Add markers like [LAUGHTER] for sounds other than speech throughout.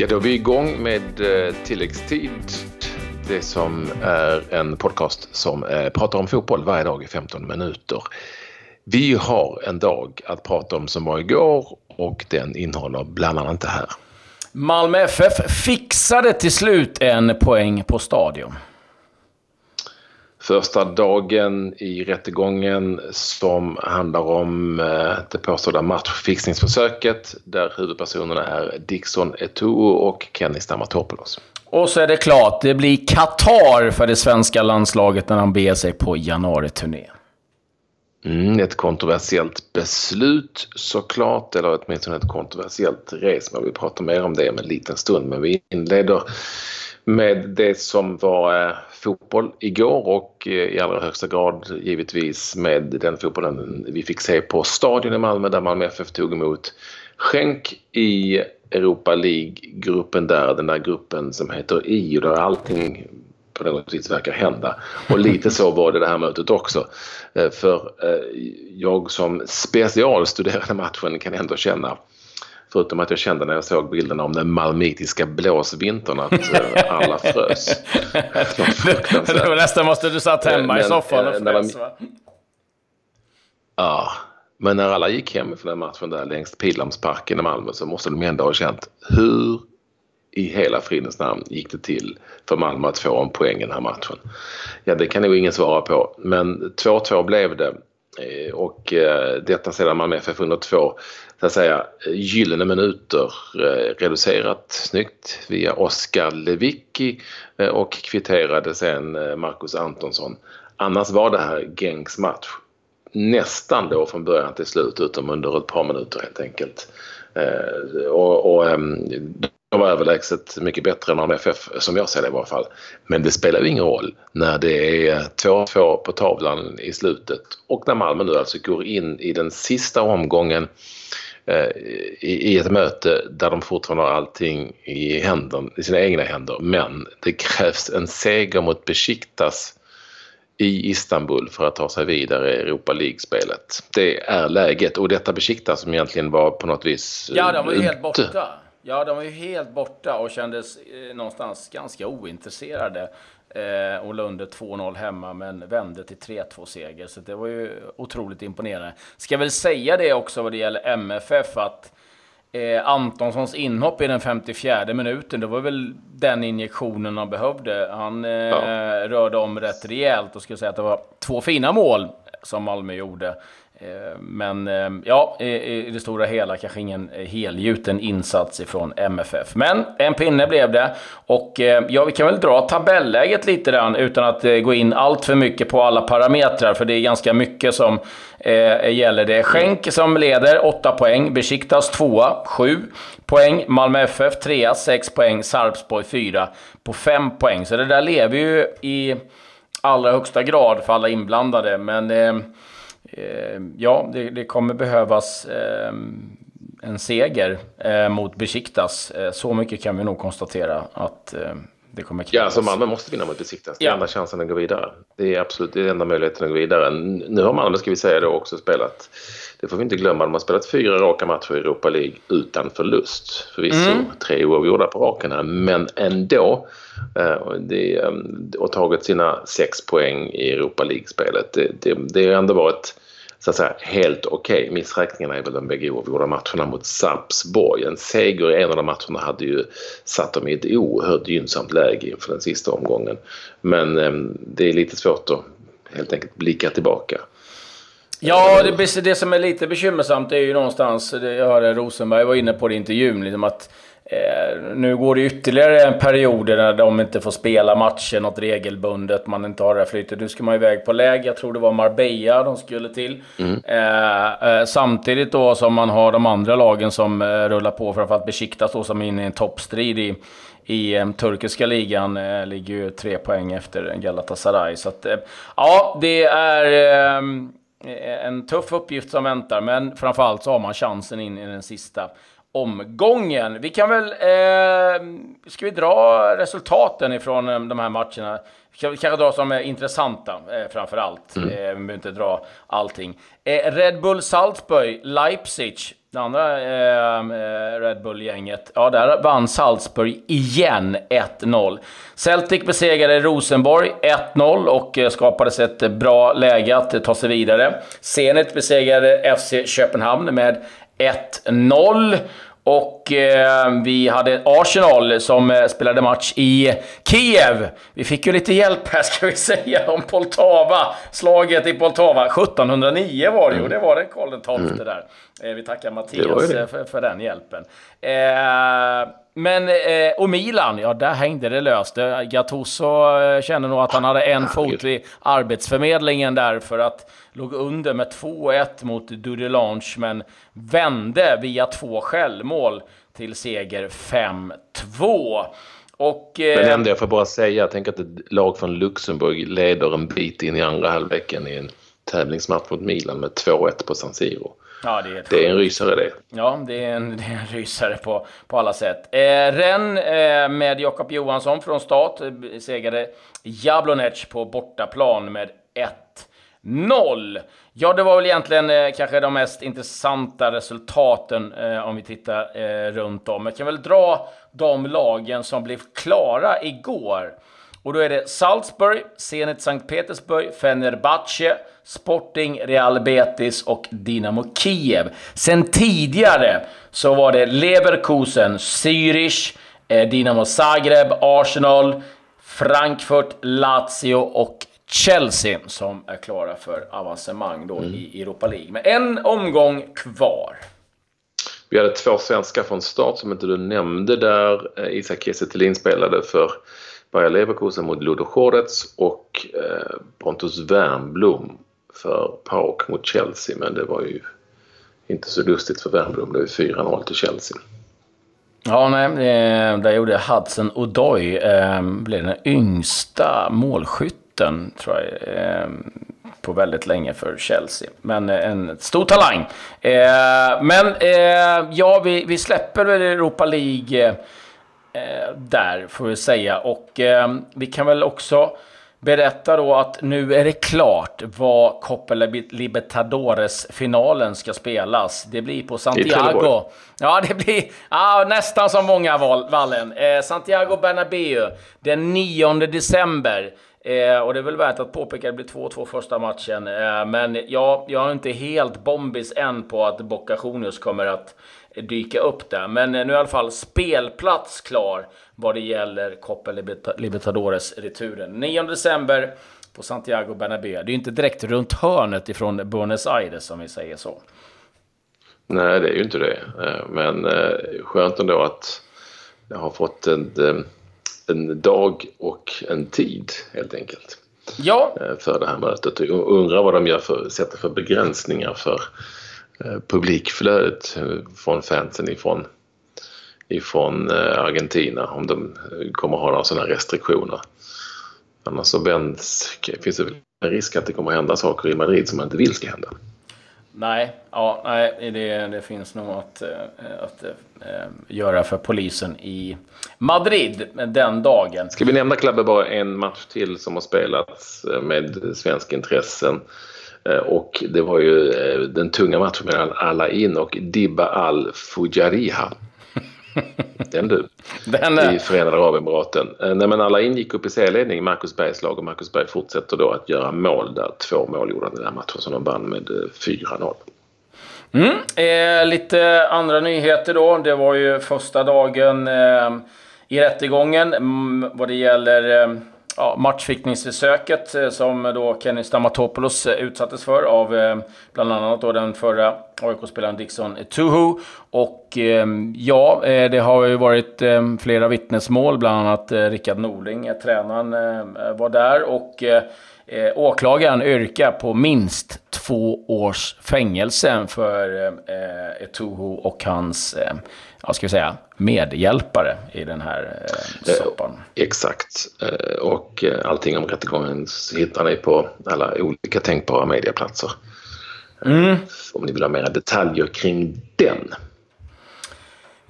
Ja, då är vi igång med eh, tilläggstid. Det som är en podcast som eh, pratar om fotboll varje dag i 15 minuter. Vi har en dag att prata om som var igår och den innehåller bland annat det här. Malmö FF fixade till slut en poäng på Stadion. Första dagen i rättegången som handlar om eh, det påstådda matchfixningsförsöket där huvudpersonerna är Dixon Etuo och Kenny Stamatopoulos. Och så är det klart, det blir Qatar för det svenska landslaget när han beger sig på januari-turné. Mm, ett kontroversiellt beslut såklart, eller åtminstone ett kontroversiellt resmål. Vi pratar mer om det om en liten stund, men vi inleder med det som var eh, fotboll igår och eh, i allra högsta grad givetvis med den fotbollen vi fick se på Stadion i Malmö där Malmö FF tog emot Schenk i Europa League-gruppen där, den där gruppen som heter I och där allting på något vis verkar hända. Och lite så var det det här mötet också. Eh, för jag som specialstuderade matchen kan ändå känna Förutom att jag kände när jag såg bilderna om den malmitiska blåsvintern att eh, alla frös. [LAUGHS] det var nästan måste du satt hemma men, i soffan och frös va? Ja, men när alla gick hem för den matchen där längs Pildammsparken i Malmö så måste de ändå ha känt hur i hela fridens namn gick det till för Malmö att få en poäng i den här matchen? Ja, det kan nog ingen svara på. Men 2-2 blev det. Eh, och eh, detta sedan Malmö FF under två så att säga, gyllene minuter eh, reducerat snyggt via Oskar Lewicki och kvitterade sen Marcus Antonsson. Annars var det här Gengs match nästan då från början till slut utom under ett par minuter helt enkelt. Och, och ehm, de var överlägset mycket bättre än Malmö FF som jag ser det i varje fall. Men det spelar ju ingen roll när det är 2-2 på tavlan i slutet och när Malmö nu alltså går in i den sista omgången Eh, i, ett möte där de fortfarande har allting i, händer, i sina egna händer. Men det krävs en seger mot Besiktas i Istanbul för att ta sig vidare i Europa League-spelet. Det är läget och detta Besiktas som egentligen var på något vis Ja, de var ju helt borta. Ja, de var ju helt borta och kändes eh, någonstans ganska ointresserade eh, och Lunde 2-0 hemma, men vände till 3-2-seger. Så det var ju otroligt imponerande. Ska väl säga det också vad det gäller MFF, att eh, Antonssons inhopp i den 54 minuten, det var väl den injektionen han behövde. Han eh, ja. rörde om rätt rejält och skulle säga att det var två fina mål som Malmö gjorde. Eh, men eh, ja, i det stora hela kanske ingen helgjuten insats ifrån MFF. Men en pinne blev det. Och eh, ja, vi kan väl dra tabelläget lite grann utan att gå in allt för mycket på alla parametrar. För det är ganska mycket som eh, gäller. Det är Schenk som leder, 8 poäng. Besiktas 2 7 poäng. Malmö FF 3 6 poäng. Sarpsborg 4 på 5 poäng. Så det där lever ju i allra högsta grad för alla inblandade. Men Eh, ja, det, det, kommer behövas eh, en seger eh, mot Besiktas. så mycket kan vi nog konstatera att det kommer krävas. Ja, alltså Malmö måste vinna mot Besiktas. Det är enda chansen att gå vidare. Det är absolut det är enda möjligheten att gå vidare. Nu har Malmö, ska vi säga då, också spelat det får vi inte glömma. De har spelat fyra raka matcher i Europa League utan förlust. Förvisso mm. tre oavgjorda på raken men ändå. Det, och tagit sina sex poäng i Europa League-spelet. Det, det, det har ändå varit så att säga, helt okej. Okay. Missräkningarna är väl de bägge oavgjorda matcherna mot Sarpsborg. En seger i en av de matcherna hade ju satt dem i ett oerhört gynnsamt läge inför den sista omgången. Men eh, det är lite svårt att helt enkelt blicka tillbaka. Ja, det, det som är lite bekymmersamt är ju någonstans, jag hörde Rosenberg var inne på det i intervjun, liksom att Eh, nu går det ytterligare en period där de inte får spela matcher något regelbundet, man inte har det här flytet. Nu ska man iväg på läge, jag tror det var Marbella de skulle till. Mm. Eh, eh, samtidigt då som man har de andra lagen som eh, rullar på, framförallt Besiktas då som är inne i en toppstrid i, i eh, turkiska ligan. Eh, ligger ju tre poäng efter Galatasaray. Så att, ja, det är en tuff uppgift som väntar, men framförallt så har man chansen in i den sista omgången. Vi kan väl... Eh, ska vi dra resultaten ifrån eh, de här matcherna? Vi kanske dra som är intressanta eh, framför allt. Mm. Eh, vi behöver inte dra allting. Eh, Red Bull Salzburg, Leipzig det andra ehm, eh, Red Bull-gänget, ja, där vann Salzburg igen 1-0. Celtic besegrade Rosenborg 1-0 och eh, skapades ett bra läge att ta sig vidare. Zenit besegrade FC Köpenhamn med 1-0. Och eh, vi hade Arsenal som eh, spelade match i Kiev. Vi fick ju lite hjälp här [LAUGHS] ska vi säga om Poltava. Slaget i Poltava. 1709 var det ju, och det var det Karl XII mm. där. Eh, vi tackar Mattias eh, för, för, den hjälpen. Eh, men, eh, och Milan, ja där hängde det löst. Gattuso kände nog att han hade en fot vid Arbetsförmedlingen där för att låg under med 2-1 mot Dudelange, men vände via två självmål till seger 5-2. Och, eh, men ändå, jag får bara säga, jag tänker att ett lag från Luxemburg leder en bit in i andra halvleken i en tävlingsmatch mot Milan med 2-1 på San Siro. Ja, det, är det är en rysare det. Ja, det är en, det är en rysare på, på alla sätt. Eh, Ren eh, med Jakob Johansson från start eh, segrade Jablonec på bortaplan med 1-0. Ja, det var väl egentligen eh, kanske de mest intressanta resultaten eh, om vi tittar eh, runt om. Jag kan väl dra de lagen som blev klara igår. Och då är det Salzburg, Zenit Sankt Petersburg, Fenerbahce, Sporting, Real Betis och Dynamo Kiev. Sen tidigare så var det Leverkusen, Zürich, eh, Dinamo Zagreb, Arsenal, Frankfurt, Lazio och Chelsea som är klara för avancemang då mm. i Europa League. Men en omgång kvar. Vi hade två svenskar från start som inte du nämnde där. Eh, Isak Kiese spelade för Bayer Leverkusen mot Ludo Chodets och eh, Pontus Wernbloom för PAOK mot Chelsea men det var ju inte så lustigt för Wernbloom. Det var 4-0 till Chelsea. Ja, nej, där gjorde Hudson Odoi, eh, blev den yngsta målskytten tror jag, eh, på väldigt länge för Chelsea. Men eh, en stor talang. Eh, men eh, ja, vi, vi släpper väl Europa League eh, där, får vi säga. Och eh, vi kan väl också berätta då att nu är det klart var Copa Libertadores-finalen ska spelas. Det blir på Santiago. Ja, det blir ja, nästan som många val, vallen. Eh, Santiago Bernabéu den 9 december. Eh, och det är väl värt att påpeka att det blir 2-2 första matchen. Eh, men ja, jag är inte helt bombis än på att Boca Juniors kommer att dyka upp där. Men eh, nu är i alla fall spelplats klar vad det gäller Copa Libertadores-returen. 9 december på Santiago Bernabéu. Det är ju inte direkt runt hörnet ifrån Buenos Aires om vi säger så. Nej, det är ju inte det. Eh, men eh, skönt ändå att jag har fått en, en dag och en tid helt enkelt. Ja. För det här mötet. Och undrar vad de gör för, sätter för begränsningar för publikflödet från fansen ifrån ifrån eh, Argentina om de kommer ha några sådana restriktioner. Annars så vänds, finns det en risk att det kommer hända saker i Madrid som man inte vill ska hända. Nej, ja, nej det, det finns nog att, eh, att, eh, göra för polisen i Madrid den dagen. Ska vi nämna Klabbe bara en match till som har spelats eh, med svensk intressen. Och det var ju den tunga matchen mellan Alain och Dibba Al-Fujariha. Den du. Den är... I Förenade Arabemiraten. Eh, nej men alla ingick upp i serieledning, Marcus Bergs lag och Marcus Berg fortsätter då att göra mål där. Två mål gjorde han i den här matchen som de vann med 4-0. Eh, mm. Eh, lite andra nyheter då. Det var ju första dagen eh, i rättegången mm, vad det gäller eh, ja, matchfickningsförsöket eh, som då Kenny Stamatopoulos eh, utsattes för av eh, bland annat då den förra AIK-spelaren Dixon Tuhu. Och ehm, ja, det har ju varit ehm, flera vittnesmål, bland annat Rickard Norling, tränaren, var där. och Eh, åklagaren yrkar på minst två års fängelse för eh, Etuhu och hans eh, jag ska säga, medhjälpare i den här eh, soppan. Eh, exakt. Eh, och eh, allting om rättegången hittar ni på alla olika tänkbara medieplatser. Mm. Om ni vill ha mera detaljer kring den.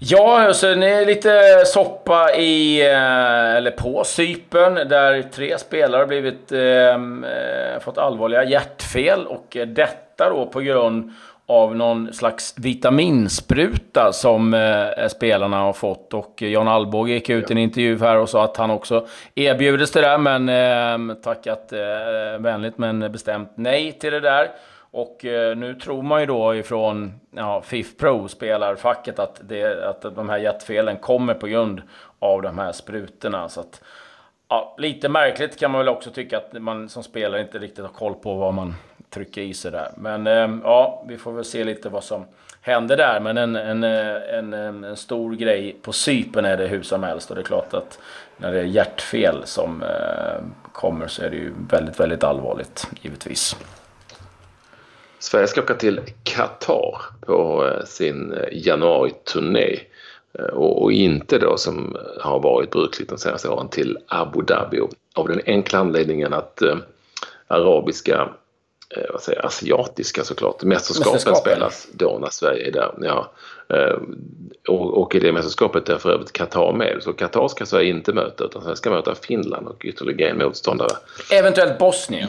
Ja, alltså, det är lite soppa i, eh, eller på Sypen där tre spelare har blivit, eh, fått allvarliga hjärtfel och detta då på grund av någon slags vitaminspruta som eh, spelarna har fått. Och Jan Alvbåge gick ut i en intervju här och sa att han också erbjudits det där, men eh, tackat eh, vänligt men bestämt nej till det där. Och eh, nu tror man ju då ifrån ja, FIF Pro-spelarfacket att, det, att de här hjärtfelen kommer på grund av de här sprutorna. Så att, ja, lite märkligt kan man väl också tycka att man som spelare inte riktigt har koll på vad man trycka i sig där. Men ehm, ja, vi får väl se lite vad som händer där. Men en, en, eh, en, ehm, en stor grej på sypen är det hur som helst. Och det är klart att när det är hjärtfel som ehm, kommer så är det ju väldigt, väldigt allvarligt givetvis. Sverige ska åka till Qatar på eh, sin eh, januari-turné och inte då som har varit brukligt de senaste åren till Abu Dhabi av den enkla anledningen att arabiska vad säger, asiatiska såklart. Mästerskapen, Mästerskapen spelas då när Sverige är där. Ja. Och, och i det mästerskapet är för övrigt Qatar med. Så Qatar ska Sverige inte möta utan Sverige ska möta Finland och ytterligare en motståndare. Eventuellt Bosnien.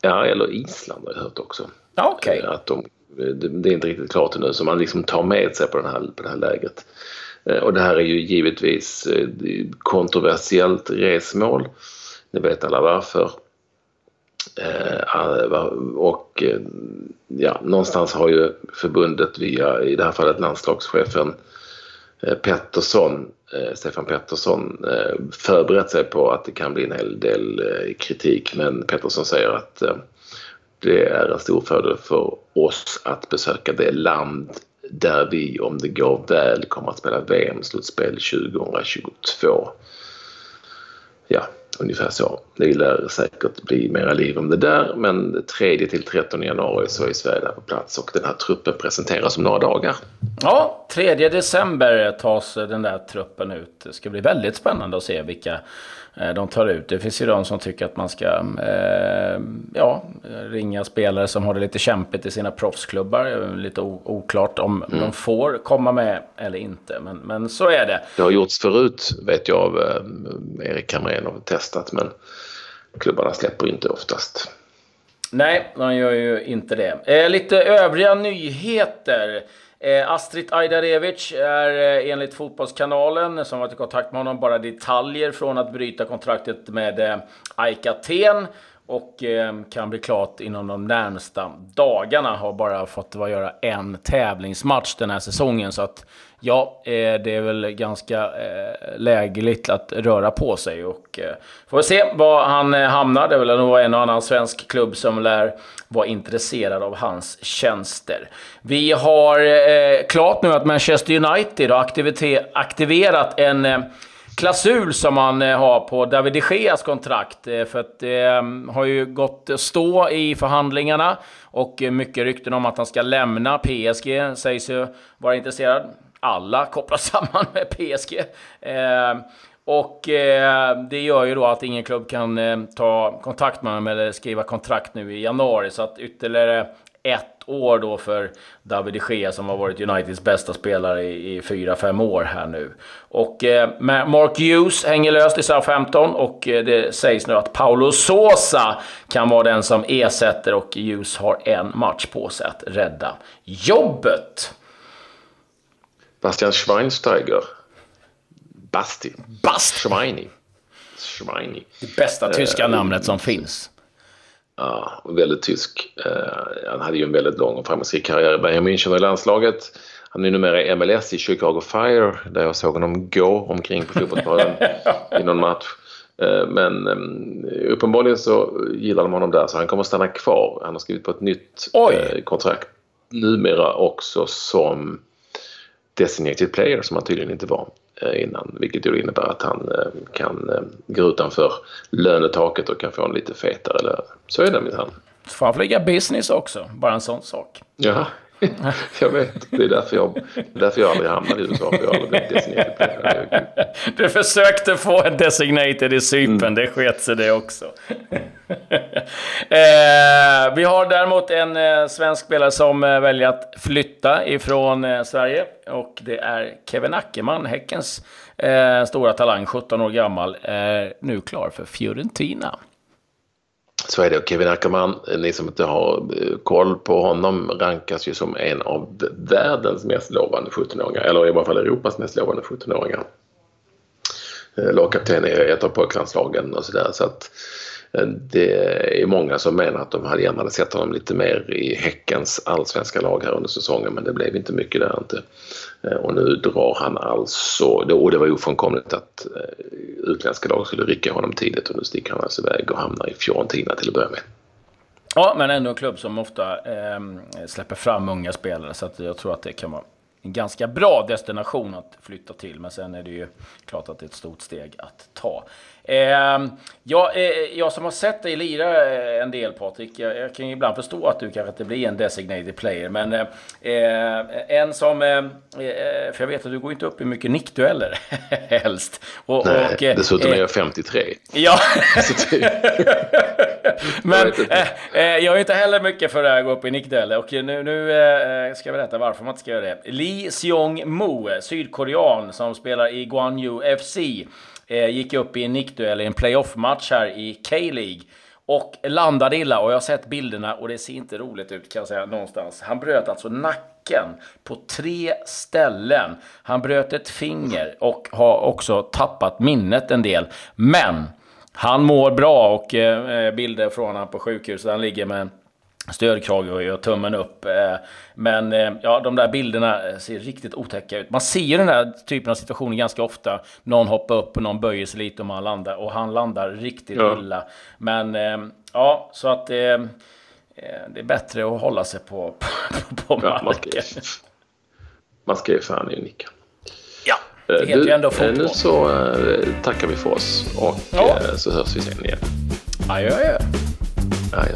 Ja, eller Island har jag hört också. Okay. Att de, det är inte riktigt klart nu, så man liksom tar med sig på, den här, på det här läget. Eh, och det här är ju givetvis eh, kontroversiellt resmål. Ni vet alla varför. Eh, och eh, ja, någonstans har ju förbundet via, i det här fallet landslagschefen eh, Pettersson, Stefan Pettersson förberett sig på att det kan bli en hel del kritik men Pettersson säger att det är en stor fördel för oss att besöka det land där vi, om det går väl, kommer att spela VM-slutspel 2022. Ja, ungefär så. Det lär säkert bli mera liv om det där men 3 till 13 januari så är Sverige där på plats och den här truppen presenteras om några dagar. Ja, 3 december tas den där truppen ut. Det ska bli väldigt spännande att se vilka de tar ut. Det finns ju de som tycker att man ska eh, ja, ringa spelare som har det lite kämpigt i sina proffsklubbar. Lite oklart om mm. de får komma med eller inte. Men, men så är det. Det har gjorts förut vet jag av eh, Erik Hamrén och testat men klubbarna släpper inte oftast. Nej, de gör ju inte det. Eh, lite övriga nyheter. Eh, Astrid Ajdarevic är eh, enligt Fotbollskanalen, som varit i kontakt med honom, bara detaljer från att bryta kontraktet med eh, AIK Aten och eh, kan bli klart inom de närmsta dagarna. Har bara fått vad göra en tävlingsmatch den här säsongen. Så att ja, eh, det är väl ganska eh, lägligt att röra på sig. Och eh, får vi se var han hamnar. Det är väl nog en och annan svensk klubb som lär vara intresserad av hans tjänster. Vi har klart nu att Manchester United har aktiverat en klausul som man har på David de Geas kontrakt. För att det har ju gått stå i förhandlingarna och mycket rykten om att han ska lämna PSG sägs ju vara intresserad. Alla kopplas [LAUGHS] samman med PSG. Eh, och eh, det gör ju då att ingen klubb kan eh, ta kontakt med honom eller skriva kontrakt nu i januari. Så att ytterligare ett år då för David de Gea som har varit Uniteds bästa spelare i, i 4-5 år här nu. Och eh, Mark Hughes hänger löst i Southampton och eh, det sägs nu att Paulo Sosa kan vara den som ersätter och Hughes har en match på sig att rädda jobbet. Bastian Schweinsteiger Basti. Bast. Schweini. Schweini. Det bästa tyska uh, namnet som finns. Ja, väldigt tysk. Uh, han hade ju en väldigt lång och framgångsrik karriär i Bayern München och i landslaget. Han är numera i MLS i Chicago Fire där jag såg honom gå omkring på fotbollsplanen [LAUGHS] i någon match. Uh, men uppenbarligen så gillar de honom där så han kommer att stanna kvar. Han har skrivit på ett nytt kontrakt. Numera också som designated player som han tydligen inte var. Eh, innan, vilket ju innebär att han eh, kan eh, gå utanför lönetaket och kan få en lite fetare lön. Så är det minsann. Får han flyga business också? Bara en sån sak. Ja, [LAUGHS] jag vet. Det är därför jag, därför jag aldrig hamnade i USA. För jag aldrig blivit designated. [LAUGHS] Du försökte få en designated i Cypern. Mm. Det sket sig det också. [LAUGHS] [LAUGHS] eh, vi har däremot en eh, svensk spelare som eh, väljer att flytta ifrån eh, Sverige. Och det är Kevin Ackerman, Häckens eh, stora talang, 17 år gammal, är nu klar för Fiorentina. Så är det. Och Kevin Ackerman, ni som inte har eh, koll på honom, rankas ju som en av världens mest lovande 17-åringar. Eller i varje fall Europas mest lovande 17-åringar. Eh, lagkapten i ett av pojklandslagen och sådär. Så att Eh, det är många som menar att de hade gärna sett honom lite mer i Häckens allsvenska lag här under säsongen men det blev inte mycket där inte. Eh, och nu drar han alltså, och det var ofrånkomligt att eh, utländska lag skulle rycka honom tidigt och nu sticker han alltså iväg och hamnar i Fiorentina till att börja med. Ja, men ändå en klubb som ofta eh, släpper fram unga spelare så att jag tror att det kan vara en ganska bra destination att flytta till. Men sen är det ju klart att det är ett stort steg att ta. Eh, jag, eh, jag som har sett dig lira eh, en del Patrik, jag, jag, kan ju ibland förstå att du kanske inte blir en designated player. Men eh, eh en som, eh, för jag vet att du går inte upp i mycket nickdueller [LAUGHS] helst. Och, Nej, och, dessutom är jag 53. Ja. [LAUGHS] [LAUGHS] [LAUGHS] men jag är inte heller mycket för att gå upp i nickdueller. Och nu, nu ska jag berätta varför man inte ska göra det. Lee Seong-Mo, sydkorean som spelar i Gwangju FC. Eh, gick upp i en nickduell i en playoff-match här i K-League. Och landade illa och jag har sett bilderna och det ser inte roligt ut kan jag säga någonstans. Han bröt alltså nacken på tre ställen. Han bröt ett finger och har också tappat minnet en del. Men han mår bra och eh, bilder från honom på sjukhuset. Han ligger med stödkrage och gör tummen upp. Eh, men eh, ja, de där bilderna ser riktigt otäcka ut. Man ser den här typen av situationer ganska ofta. Någon hoppar upp och någon böjer sig lite och man landar. Och han landar riktigt ja. illa. Men ja, så att det är bättre att hålla sig på, [LAUGHS] på, på ja, marken. Man ska ju fan ju nicka. Ja, det heter du, ju ändå fotboll. Nu så tackar vi för oss och ja. så hörs vi sen igen. Adjö, adjö. adjö.